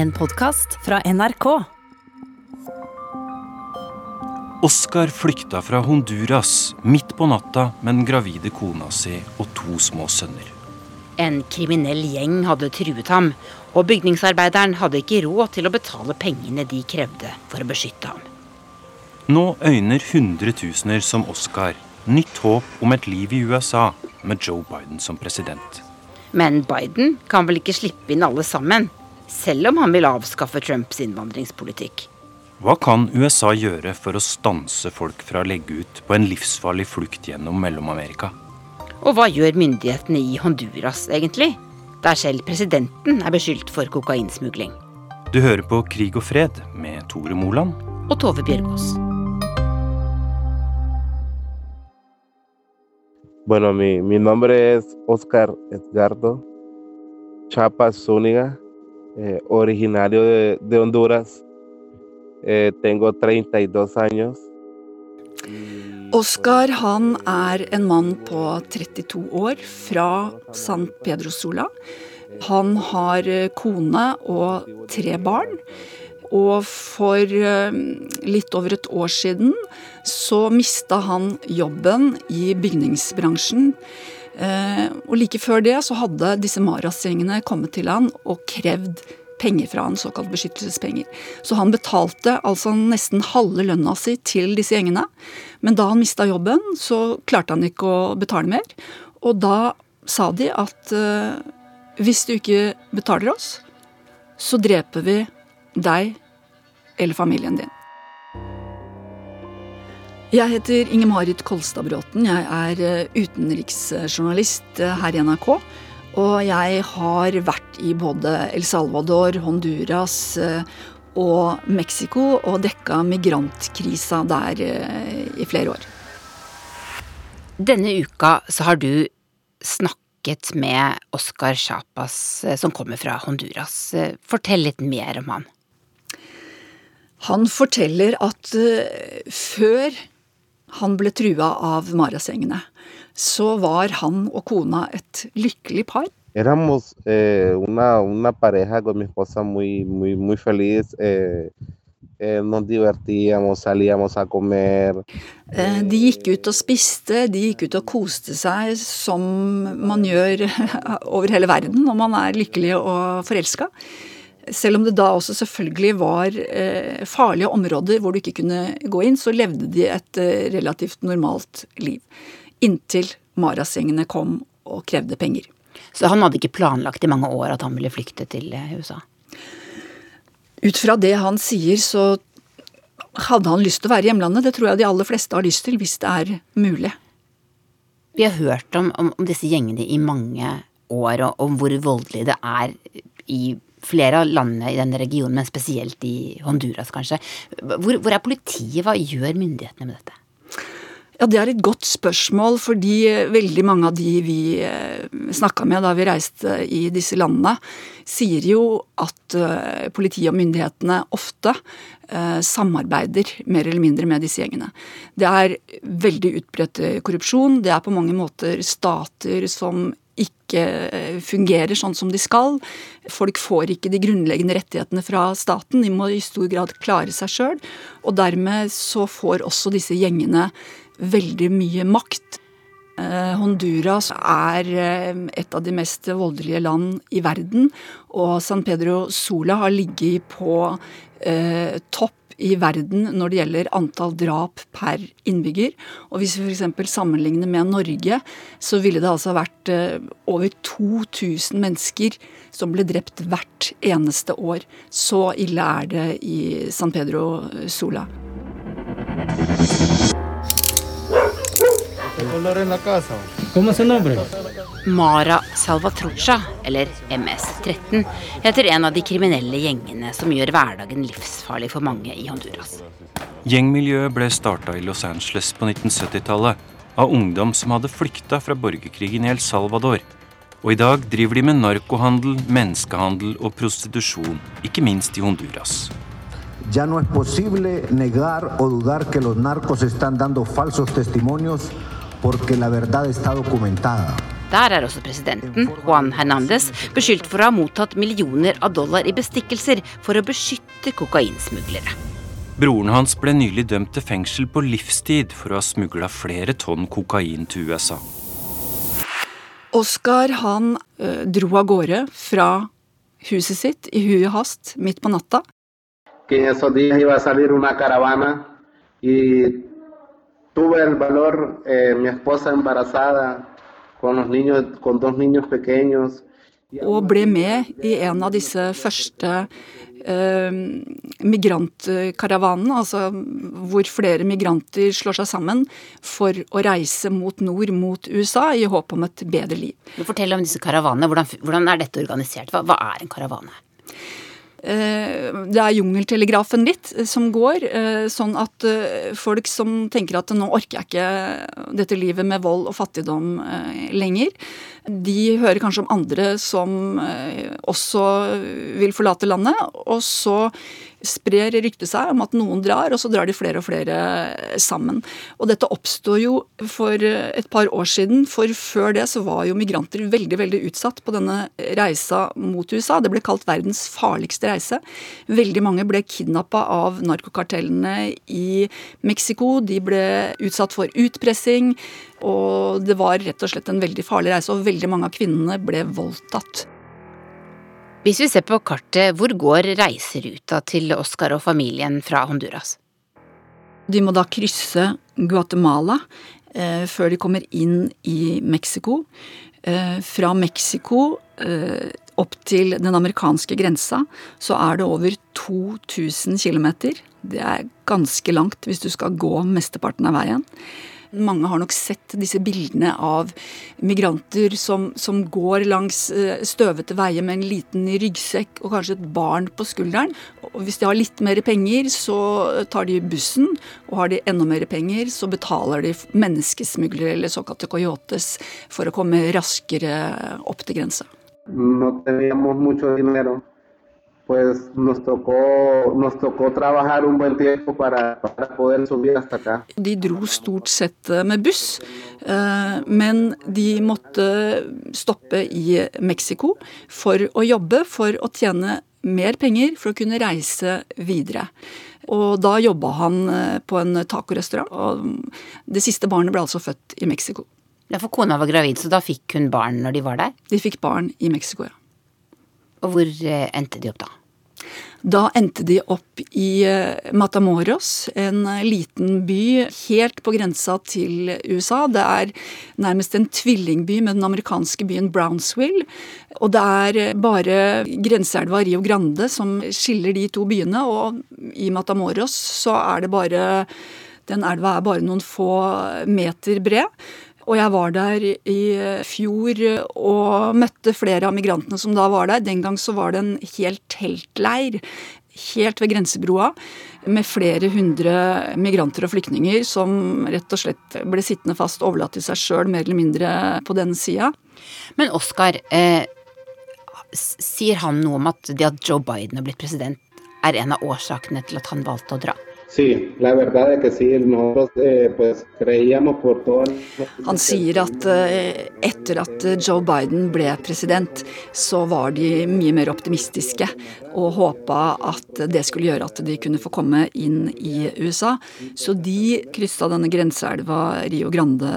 En podkast fra NRK. Oscar flykta fra Honduras midt på natta med den gravide kona si og to små sønner. En kriminell gjeng hadde truet ham, og bygningsarbeideren hadde ikke råd til å betale pengene de krevde for å beskytte ham. Nå øyner hundretusener som Oscar nytt håp om et liv i USA med Joe Biden som president. Men Biden kan vel ikke slippe inn alle sammen, selv om han vil avskaffe Trumps innvandringspolitikk. Hva kan USA gjøre for å stanse folk fra å legge ut på en livsfarlig flukt gjennom Mellom-Amerika? Og hva gjør myndighetene i Honduras egentlig, der selv presidenten er beskyldt for kokainsmugling? Du hører på Krig og fred med Tore Moland. Og Tove Bjørgaas. Bueno, mi, mi nombre es Oscar Edgardo Chapas Zúñiga, eh, originario de, de Honduras. Eh, tengo 32 años. Oskar han er en mann på 32 år fra San Pedro Sola. Han har eh, kone og tre barn. Og for eh, litt over et år siden så mista han jobben i bygningsbransjen. Eh, og like før det så hadde disse Maras-gjengene kommet til han og krevd penger fra han, såkalt beskyttelsespenger. Så han betalte altså nesten halve lønna si til disse gjengene. Men da han mista jobben, så klarte han ikke å betale mer. Og da sa de at uh, hvis du ikke betaler oss, så dreper vi deg eller familien din. Jeg heter Inger-Marit Kolstad Bråten. Jeg er utenriksjournalist her i NRK. Og jeg har vært i både El Salvador, Honduras og Mexico og dekka migrantkrisa der i flere år. Denne uka så har du snakket med Oscar Chapas, som kommer fra Honduras. Fortell litt mer om han. Han forteller at før han ble trua av Marasengene, så var han og kona et lykkelig par. Éramos eh, una, una, pareja con mi esposa muy, muy, muy feliz. Eh, eh, nos divertíamos, salíamos a comer. De gikk ut og spiste, de gikk ut og koste seg som man gjør over hele verden når man er lykkelig og forelska. Selv om det da også selvfølgelig var eh, farlige områder hvor du ikke kunne gå inn, så levde de et eh, relativt normalt liv. Inntil Maras-gjengene kom og krevde penger. Så han hadde ikke planlagt i mange år at han ville flykte til USA? Ut fra det han sier, så hadde han lyst til å være i hjemlandet. Det tror jeg de aller fleste har lyst til, hvis det er mulig. Vi har hørt om, om, om disse gjengene i mange år, og om hvor voldelig det er i flere av landene i denne regionen, men spesielt i Honduras, kanskje. Hvor, hvor er politiet? Hva gjør myndighetene med dette? Ja, Det er et godt spørsmål, fordi veldig mange av de vi snakka med da vi reiste i disse landene, sier jo at politiet og myndighetene ofte samarbeider mer eller mindre med disse gjengene. Det er veldig utbredt korrupsjon. Det er på mange måter stater som ikke fungerer sånn som de skal. Folk får ikke de grunnleggende rettighetene fra staten. De må i stor grad klare seg sjøl. Og dermed så får også disse gjengene veldig mye makt. Honduras er et av de mest voldelige land i verden, og San Pedro Sola har ligget på eh, topp i verden når det gjelder antall drap per innbygger. Og hvis vi f.eks. sammenligner med Norge, så ville det altså vært over 2000 mennesker som ble drept hvert eneste år. Så ille er det i San Pedro Sola. Mara Salvatrucha, eller MS-13, heter en av de kriminelle gjengene som gjør hverdagen livsfarlig for mange i Honduras. Gjengmiljøet ble starta i Los Angeles på 1970-tallet av ungdom som hadde flykta fra borgerkrigen i El Salvador. Og i dag driver de med narkohandel, menneskehandel og prostitusjon, ikke minst i Honduras. Ya no es posible negar o dudar que los narcos están dando falsos testimonios porque la verdad está documentada. Der er også presidenten, Juan Hernandez, beskyldt for å ha mottatt millioner av dollar i bestikkelser for å beskytte kokainsmuglere. Broren hans ble nylig dømt til fengsel på livstid for å ha smugla flere tonn kokain til USA. Oskar han ø, dro av gårde fra huset sitt i hui og hast midt på natta. que en esos días iba a salir una caravana y tuve el valor, eh, mi esposa embarazada, con los niños, con dos niños pequeños. og ble med i en av disse første eh, migrantkaravanene, altså hvor flere migranter slår seg sammen for å reise mot nord, mot USA, i håp om et bedre liv. Fortell om disse karavanene. Hvordan, hvordan er dette organisert? Hva, hva er en karavane? Eh, Det er jungeltelegrafen litt eh, som går, eh, sånn at folk som tenker at nå orker jeg ikke dette livet med vold og fattigdom lenger, de hører kanskje om andre som eh, også vil forlate landet, og så sprer ryktet seg om at noen drar, og så drar de flere og flere sammen. Og dette oppstod jo for et par år siden, for før det så var jo migranter veldig, veldig utsatt på denne reisa mot USA. Det ble kalt verdens farligste reise. Veldig mange ble kidnappa av narkokartellene i Mexico. De ble utsatt for utpressing, og det var rett og slett en veldig farlig reise, og veldig mange av kvinnene ble voldtatt. Hvis vi ser på kartet, hvor går reiseruta til Oscar og familien fra Honduras? De må da krysse Guatemala eh, før de kommer inn i Mexico. Eh, fra Mexico eh, opp til den amerikanske grensa så er det over 2000 km. Det er ganske langt hvis du skal gå mesteparten av veien. Mange har nok sett disse bildene av migranter som, som går langs eh, støvete veier med en liten ryggsekk og kanskje et barn på skulderen. Og hvis de har litt mer penger, så tar de bussen. Og har de enda mer penger, så betaler de menneskesmuglere eller såkalte coyotes for å komme raskere opp til grensa. no pues nos tocó, nos tocó trabajar un buen tiempo para, para poder subir hasta acá. De dro stort sett eh, med buss, eh, men de måtte stoppe i Mexico for å jobbe, for å tjene mer penger for å kunne reise videre. Og da jobba han eh, på en tacorestaurant, og det siste barnet ble altså født i Mexico. Ja, for kona var gravid, så da fikk hun barn når de var der? De fikk barn i Mexico, ja. Og hvor endte de opp da? Da endte de opp i eh, Matamoros, en eh, liten by helt på grensa til USA. Det er nærmest en tvillingby med den amerikanske byen Brownsville. Og det er eh, bare grenseelva Rio Grande som skiller de to byene, og i Matamoros så er det bare Den elva er bare noen få meter bred. Og jeg var der i fjor og møtte flere av migrantene som da var der. Den gang så var det en hel teltleir helt ved grensebroa med flere hundre migranter og flyktninger som rett og slett ble sittende fast, overlatt til seg sjøl mer eller mindre på den sida. Men Oskar, eh, sier han noe om at det at Joe Biden har blitt president, er en av årsakene til at han valgte å dra? Eh. Han sier at eh, etter at Joe Biden ble president, så var de mye mer optimistiske og håpa at det skulle gjøre at de kunne få komme inn i USA. Så de kryssa denne grenseelva Rio Grande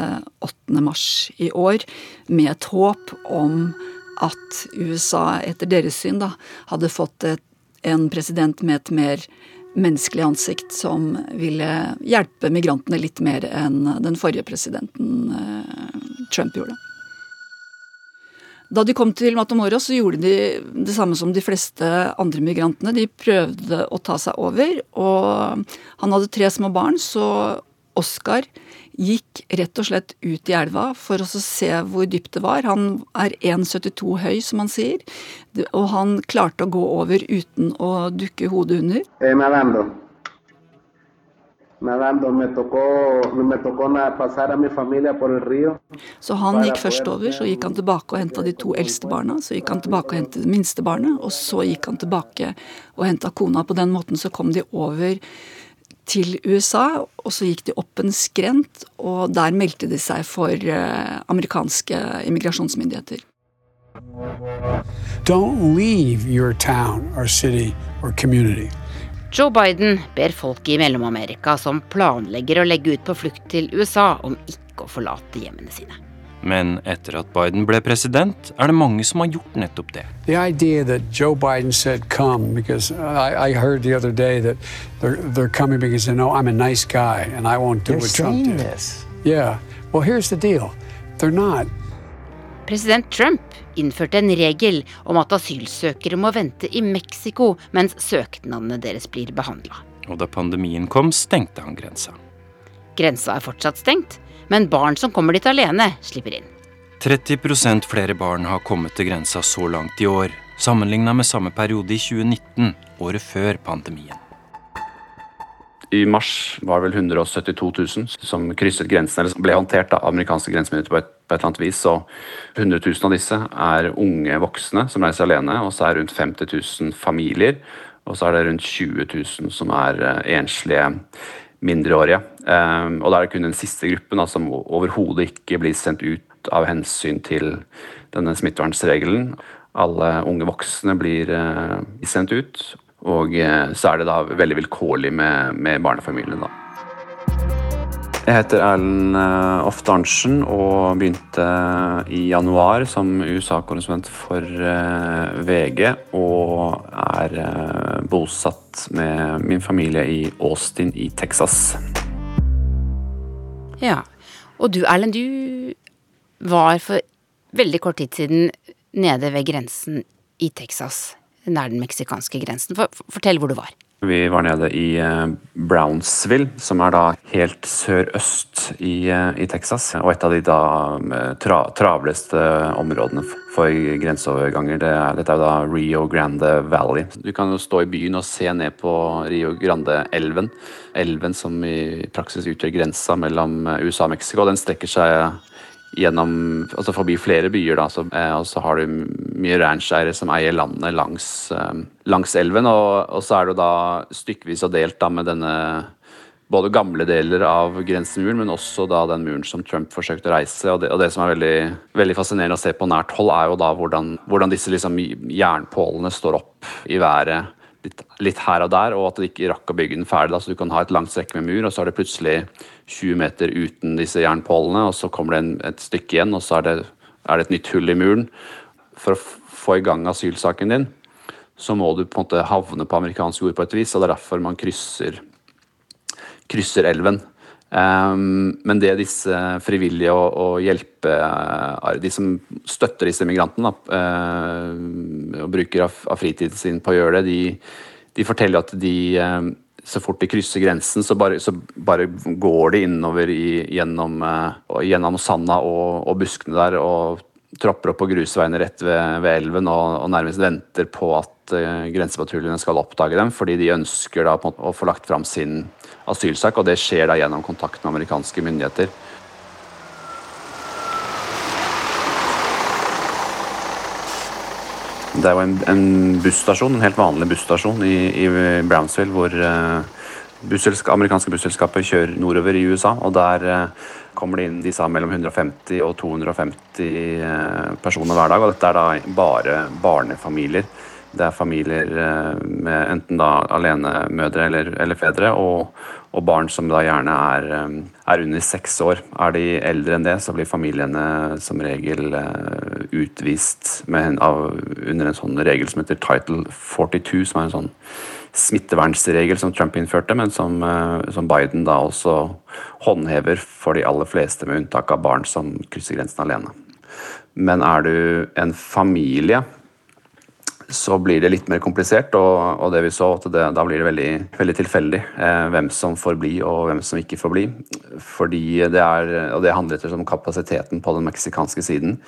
8. mars i år med et håp om at USA, etter deres syn, da, hadde fått et, en president med et mer menneskelig ansikt som ville hjelpe migrantene litt mer enn den forrige presidenten eh, Trump gjorde. Da de kom til Matamoro, så gjorde de det samme som de fleste andre migrantene. De prøvde å ta seg over, og han hadde tre små barn, så Oskar gikk rett og slett ut i elva for å se hvor dypt det var. Han er 1,72 høy, som han sier, og han klarte å gå over uten å dukke hodet under. Eh, nadando. Nadando, me tocó, me tocó. Så han gikk først over, så gikk han tilbake og henta de to eldste barna. Så gikk han tilbake og hentet det minste barnet, og så gikk han tilbake og henta kona. På den måten så kom de over til USA, og så gikk de opp en skrent, og der meldte de seg for eh, amerikanske immigrasjonsmyndigheter. Don't leave your town or city or community. Joe Biden ber folk i Mellom-Amerika som planlegger å legge ut på flukt til USA, om ikke å forlate hjemmene sine. Men etter at Biden ble president, er det mange som har gjort nettopp det. The idea that Joe Biden said come, because I, I heard the other day that they're, they're coming because they know I'm a nice guy and I won't do They're what Trump did. this. Yeah. Well, here's the deal. They're not. President Trump innførte en regel om at asylsøkere må vente i Mexico mens søknadene deres blir behandla. Og da pandemien kom, stengte han grensa. Grensa er fortsatt stengt, men barn som kommer dit alene, slipper inn. 30% flere barn har kommet til grensa så langt i år, sammenligna med samme periode i 2019, året før pandemien. I mars var det vel 172 000 som krysset grensen, eller som ble håndtert av amerikanske grensemyndigheter på, på et eller annet vis. Og 100 000 av disse er unge voksne som reiser alene, og så er det rundt 50 000 familier. Og så er det rundt 20 000 som er eh, enslige mindreårige. Um, og da er det kun den siste gruppen da, som overhodet ikke blir sendt ut av hensyn til denne smittevernregelen. Alle unge voksne blir eh, sendt ut, og eh, så er det da veldig vilkårlig med, med barnefamiliene, da. Jeg heter Erlend eh, Oft Arntzen og begynte i januar som USA-korrespondent for eh, VG. Og er eh, bosatt med min familie i Austin i Texas. Ja. Og du Erlend, du var for veldig kort tid siden nede ved grensen i Texas, nær den meksikanske grensen. For, fortell hvor du var. Vi var nede i eh, Brownsville, som er da helt sørøst i, eh, i Texas. Og et av de da eh, tra travleste områdene for grenseoverganger. Det er, dette er da Rio Grande Valley. Du kan jo stå i byen og se ned på Rio Grande-elven. Elven som i praksis utgjør grensa mellom USA og Mexico. Den strekker seg gjennom, altså forbi flere byer. Da, så, eh, og så har du mye rancheiere som eier landet langs, eh, langs elven. Og, og, så er det da stykkevis og delt da, med denne både gamle deler av grensemuren, men også da den muren som Trump forsøkte å reise. Og det, og det som er veldig, veldig, fascinerende å se på nært hold, er jo da hvordan, hvordan disse liksom jernpålene står opp i været. Litt, litt, her og der, og at de ikke rakk å bygge den ferdig. Da. Så du kan ha et langt strekke med mur, og så er det plutselig 20 meter uten disse jernpålene, og så kommer det en, et stykke igjen, og så er det, er det, et nytt hull i muren. For å få i gang asylsaken din, så må du på en måte havne på amerikansk jord på et vis, og det er derfor man krysser, krysser elven. Um, men det disse frivillige og, og hjelpe De som støtter disse migrantene uh, og bruker av, av, fritiden sin på å gjøre det, de, de forteller at de uh, så fort de krysser grensen, så bare, så bare går de innover i, gjennom, gjennom sanda og, og, buskene der og tropper opp på grusveiene rett ved, ved elven og, og, nærmest venter på at uh, grensepatruljene skal oppdage dem, fordi de ønsker da å få lagt fram sin asylsak, og det skjer da gjennom kontakt med amerikanske myndigheter. Det er jo en, en busstasjon, en helt vanlig busstasjon i, i Brownsville, hvor busselsk, amerikanske busselskaper kjører nordover i USA. og Der uh, kommer det inn de sa mellom 150 og 250 uh, personer hver dag. og Dette er da bare barnefamilier. Det er familier med enten da alenemødre eller, eller fedre, og, og, barn som da gjerne er, er, under seks år. Er de eldre enn det, så blir familiene som regel utvist med, av, under en sånn regel som heter Title 42, som er en sånn smittevernsregel som Trump innførte, men som, som, Biden da også håndhever for de aller fleste, med unntak av barn som krysser grensen alene. Men er du en familie så blir det litt mer komplisert, og, og det vi så, at det, da blir det veldig, veldig tilfeldig eh, hvem som får bli og hvem som ikke får bli. Fordi det er, og det handler etter om kapasiteten på den meksikanske siden.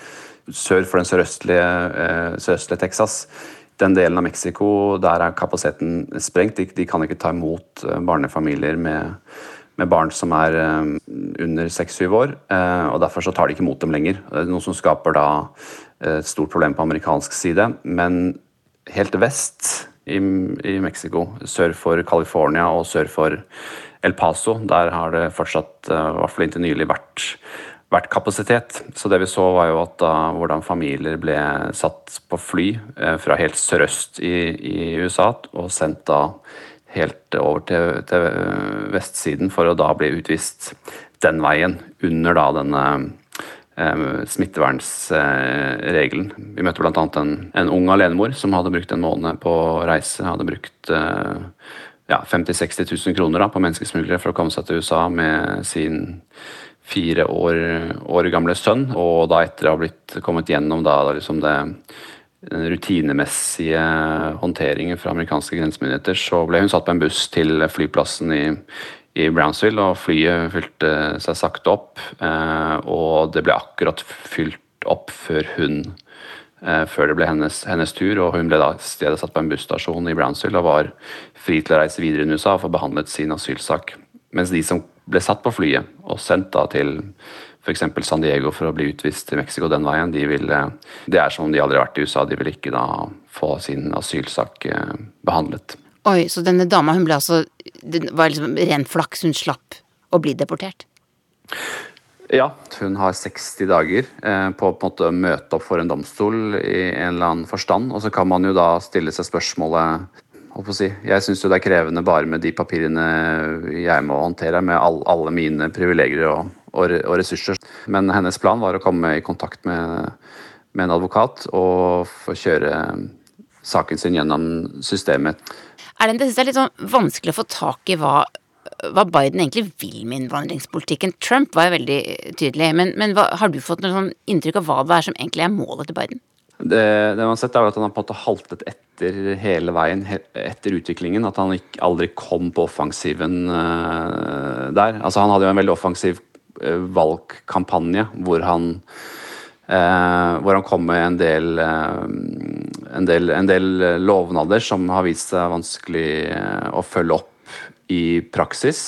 Sør for den sørøstlige, eh, sørøstlige Texas, den delen av Mexico, der er kapasiteten sprengt. De, de kan ikke ta imot barnefamilier med, med barn som er eh, under seks-syv år, eh, og derfor så tar de ikke imot dem lenger. Noe som skaper da et stort problem på amerikansk side. Men helt vest i, i Mexico, sør for California og sør for El Paso. Der har det fortsatt, i hvert fall inntil nylig, vært, vært kapasitet. Så det vi så, var jo at da, hvordan familier ble satt på fly fra helt sørøst i, i USA og sendt da helt over til, til, vestsiden for å da bli utvist den veien, under da denne eh, smittevernsregelen. Eh, Vi møtte bl.a. En, en ung alenemor som hadde brukt en måned på reise. Hadde brukt eh, ja, 50 000-60 000 kroner da, på menneskesmuglere for å komme seg til USA med sin fire år, år gamle sønn. Og da etter å ha blitt kommet gjennom da, liksom det den rutinemessige håndteringen fra amerikanske grensemyndigheter, så ble hun satt på en buss til flyplassen i, i Brownsville, og flyet fylte seg sakte opp. Eh, og det ble akkurat fylt opp før hun eh, før det ble hennes, hennes, tur, og hun ble da stedet satt på en busstasjon i Brownsville og var fri til å reise videre i USA og få behandlet sin asylsak. Mens de som ble satt på flyet og sendt da til f.eks. San Diego for å bli utvist til Mexico den veien, de ville, det er som om de aldri har vært i USA. De vil ikke da få sin asylsak eh, behandlet. Oi, så denne dama hun ble altså Det var liksom ren flaks hun slapp å bli deportert? Ja, hun har 60 dager eh, på, på å møte opp for en domstol i en eller annen forstand. Og så kan man jo da stille seg spørsmålet Si. Jeg syns jo det er krevende bare med de papirene jeg må håndtere, med all, alle mine privilegier og, og, og, ressurser. Men hennes plan var å komme i kontakt med, med en advokat og få kjøre saken sin gjennom systemet. Er det, det er litt sånn vanskelig å få tak i hva, hva Biden egentlig vil med innvandringspolitikken. Trump var jo veldig tydelig, men, men hva, har du fått noe sånn inntrykk av hva det er som egentlig er målet til Biden? Det, det man har sett er at Han har på en måte haltet etter hele veien etter utviklingen. At han ikke, aldri kom på offensiven uh, der. Altså Han hadde jo en veldig offensiv uh, valgkampanje hvor han hvor han kom med en del, en del, en del lovnader som har vist seg vanskelig å følge opp i praksis.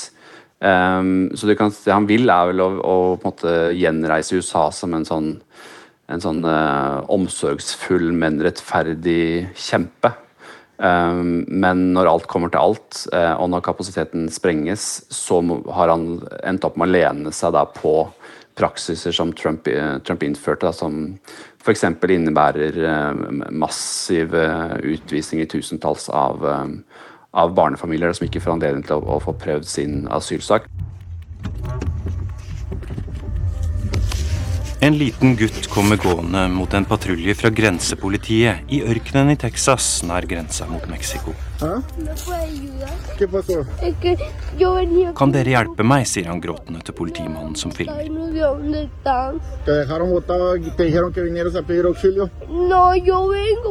Så kan, det han vil, er vel å, å gjenreise USA som en sånn en sånn eh, omsorgsfull, men rettferdig kjempe. Men når alt kommer til alt, eh, og når kapasiteten sprenges, så har han endt opp med å lene seg på praksiser som Trump, eh, Trump innførte, da, som f.eks. innebærer eh, massiv utvisning i tusentalls av, eh, av barnefamilier som ikke får anledning til å, å få prøvd sin asylsak. En liten gutt kommer gående mot en patrulje fra grensepolitiet i ørkenen i Texas nær grensa mot Mexico. Kan dere hjelpe meg, sier han gråtende til politimannen som filmer.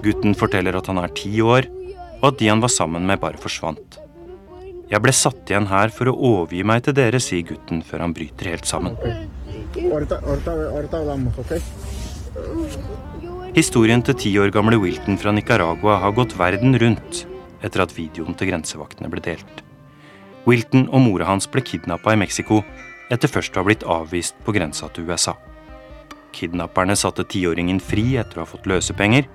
Gutten forteller at han er ti år, og at de han var sammen med, bare forsvant. Jeg ble satt igjen her for å overgi meg til dere, sier gutten før han bryter helt sammen. Ahorita, ahorita, ahorita hablamos, okay? Historien til ti år gamle Wilton fra Nicaragua har gått verden rundt etter at videoen til grensevaktene ble delt. Wilton og mora hans ble kidnappa i Mexico etter først å ha blitt avvist på grensa til USA. Kidnapperne satte tiåringen fri etter å ha fått løsepenger,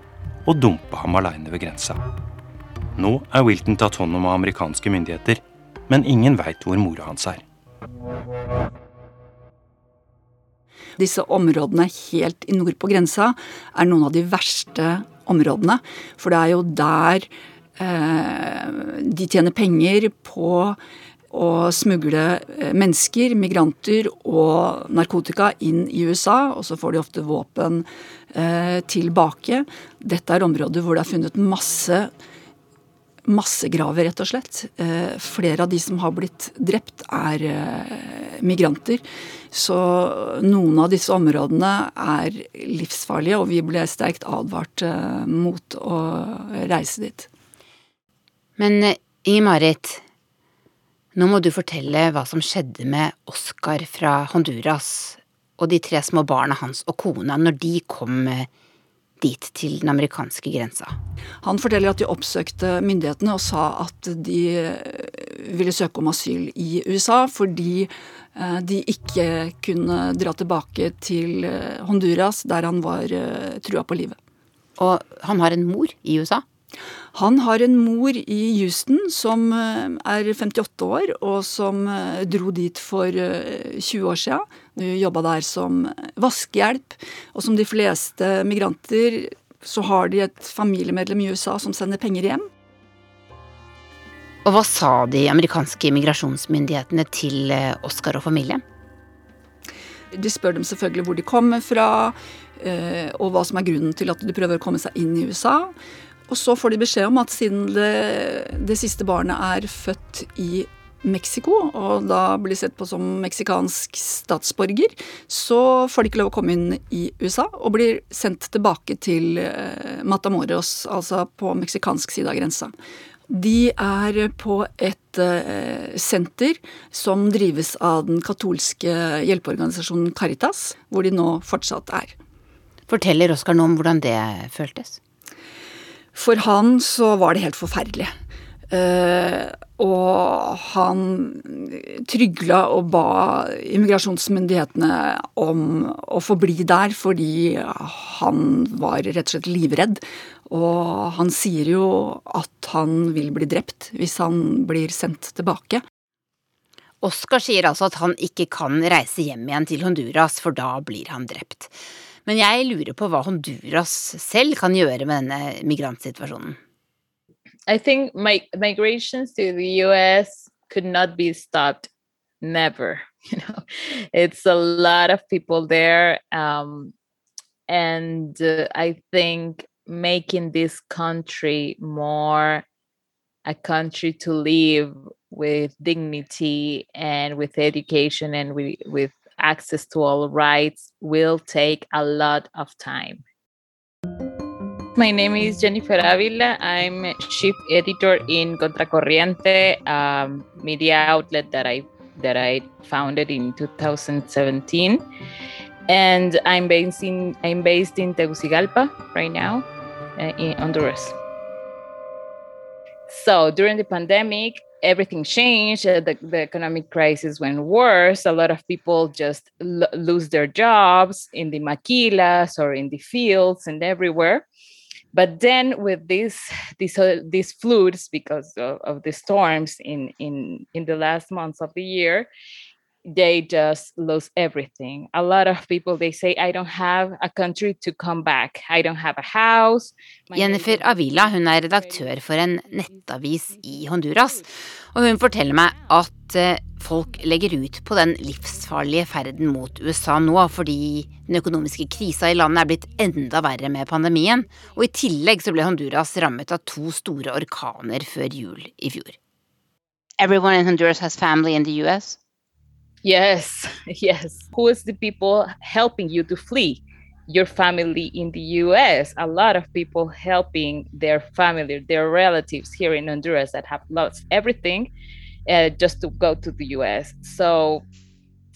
og dumpa ham aleine ved grensa. Nå er Wilton tatt hånd om av amerikanske myndigheter, men ingen veit hvor mora hans er. Disse områdene helt i nord på grensa er noen av de verste områdene. For det er jo der eh, de tjener penger på å smugle eh, mennesker, migranter og narkotika inn i USA. Og så får de ofte våpen eh, tilbake. Dette er områder hvor det er funnet masse massegraver, rett og slett. Eh, flere av de som har blitt drept, er eh, migranter. Så noen av disse områdene er livsfarlige, og vi ble sterkt advart eh, mot å reise dit. Men Inger-Marit, nå må du fortelle hva som skjedde med Oskar fra Honduras og de tre små barna hans og kona når de kom dit til den amerikanske grensa. Han forteller at de oppsøkte myndighetene og sa at de eh, ville søke om asyl i USA fordi eh, de ikke kunne dra tilbake til eh, Honduras, der han var trua på livet. Og han har en mor i USA? Han har en mor i Houston som er 58 år, og som dro dit for 20 år siden. Jobba der som vaskehjelp, og som de fleste migranter så har de et familiemedlem i USA som sender penger hjem. Og hva sa de amerikanske immigrasjonsmyndighetene til Oscar og familien? De spør dem selvfølgelig hvor de kommer fra, og hva som er grunnen til at de prøver å komme seg inn i USA. Og så får de beskjed om at siden det, det siste barnet er født i Mexico, og da blir sett på som meksikansk statsborger, så får de ikke lov å komme inn i USA, og blir sendt tilbake til eh, Matamoros, altså på meksikansk side av grensa. De er på et uh, senter som drives av den katolske hjelpeorganisasjonen Caritas, hvor de nå fortsatt er. Forteller Oskar noe om hvordan det føltes? For han så var det helt forferdelig. Uh, og han trygla og ba immigrasjonsmyndighetene om å få bli der fordi han var rett og slett livredd. Og han sier jo at han vil bli drept hvis han blir sendt tilbake. Oskar sier altså at han ikke kan reise hjem igjen til Honduras, for da blir han drept. Men jeg lurer på hva Honduras selv kan gjøre med denne migrantsituasjonen. I think my, migrations to the US could not be stopped. Never. You know, it's a lot of people there. Um, and uh, I think making this country more a country to live with dignity and with education and with, with access to all rights will take a lot of time. My name is Jennifer Avila. I'm chief editor in Contracorriente, um, media outlet that I that I founded in 2017, and I'm based in I'm based in Tegucigalpa right now, uh, in Honduras. So during the pandemic, everything changed. Uh, the, the economic crisis went worse. A lot of people just lose their jobs in the maquilas or in the fields and everywhere. But then with these these uh, these floods because of, of the storms in in in the last months of the year, they just lose everything. A lot of people they say I don't have a country to come back. I don't have a house. Jennifer Avila hun er redaktør for en nettavis i Honduras, og hun forteller meg at eh, folk legger ut på den livsfarlige ferden mot USA nå fordi den økonomiske krisa i landet er blitt enda verre med pandemien, og i tillegg så ble Honduras rammet av to store orkaner før jul i fjor. Everyone in Honduras has family in the US? Yes, yes. Who is the people helping you to flee? Your family in the US. A lot of people helping their family, their relatives here in Honduras that have lost everything uh, just to go to the US. So,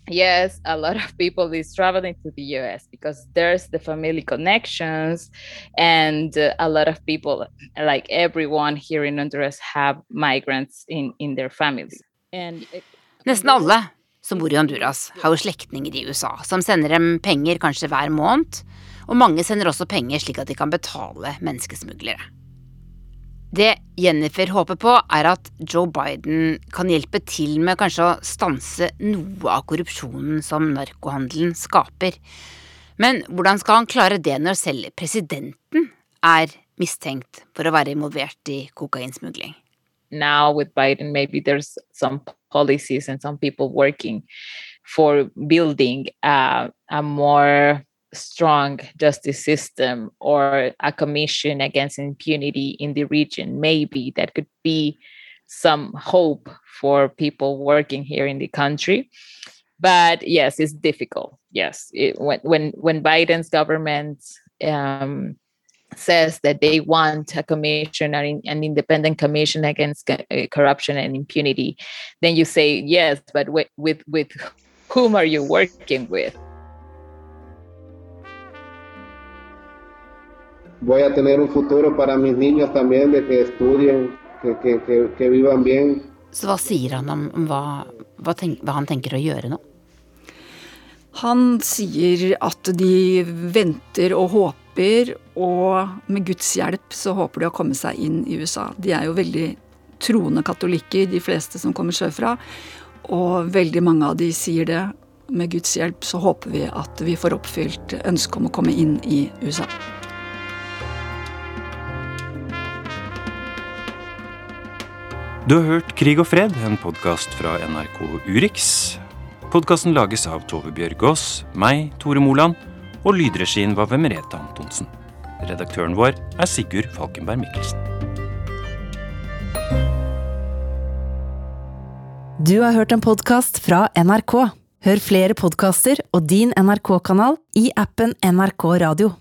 yes, a lot of people is traveling to the US because there's the family connections, and uh, a lot of people, like everyone here in Honduras, have migrants in in their families. And it, Nesten alle som bor i Honduras, har jo slektninger i USA som sender dem penger kanskje hver måned, og mange sender også penger slik at de kan betale menneskesmuglere. Det Jennifer håper på, er at Joe Biden kan hjelpe til med kanskje å stanse noe av korrupsjonen som narkohandelen skaper. Men hvordan skal han klare det når selv presidenten er mistenkt for å være involvert i kokainsmugling? now with Biden, maybe there's some policies and some people working for building uh, a more strong justice system or a commission against impunity in the region. Maybe that could be some hope for people working here in the country. But yes, it's difficult. Yes, it, when when when Biden's government um, says that they want a commission, an, independent commission against uh, corruption and impunity, then you say yes, but with, with, with whom are you working with? Voy a tener un futuro para mis niños también, de que estudien, que, que, que, que vivan bien. Så hva sier han om, om hva, hva, tenk, hva han tenker å gjøre nå? Han sier at de venter og håper og med Guds hjelp så håper de å komme seg inn i USA. De er jo veldig troende katolikker, de fleste som kommer sørfra. Og veldig mange av de sier det. Med Guds hjelp så håper vi at vi får oppfylt ønsket om å komme inn i USA. Du har hørt Krig og fred, en podkast fra NRK Urix. Podkasten lages av Tove Bjørgaas, meg, Tore Moland, og lydregien var ved Merete Antonsen. Redaktøren vår er Sigurd Falkenberg Mikkelsen. Du har hørt en podkast fra NRK. Hør flere podkaster og din NRK-kanal i appen NRK Radio.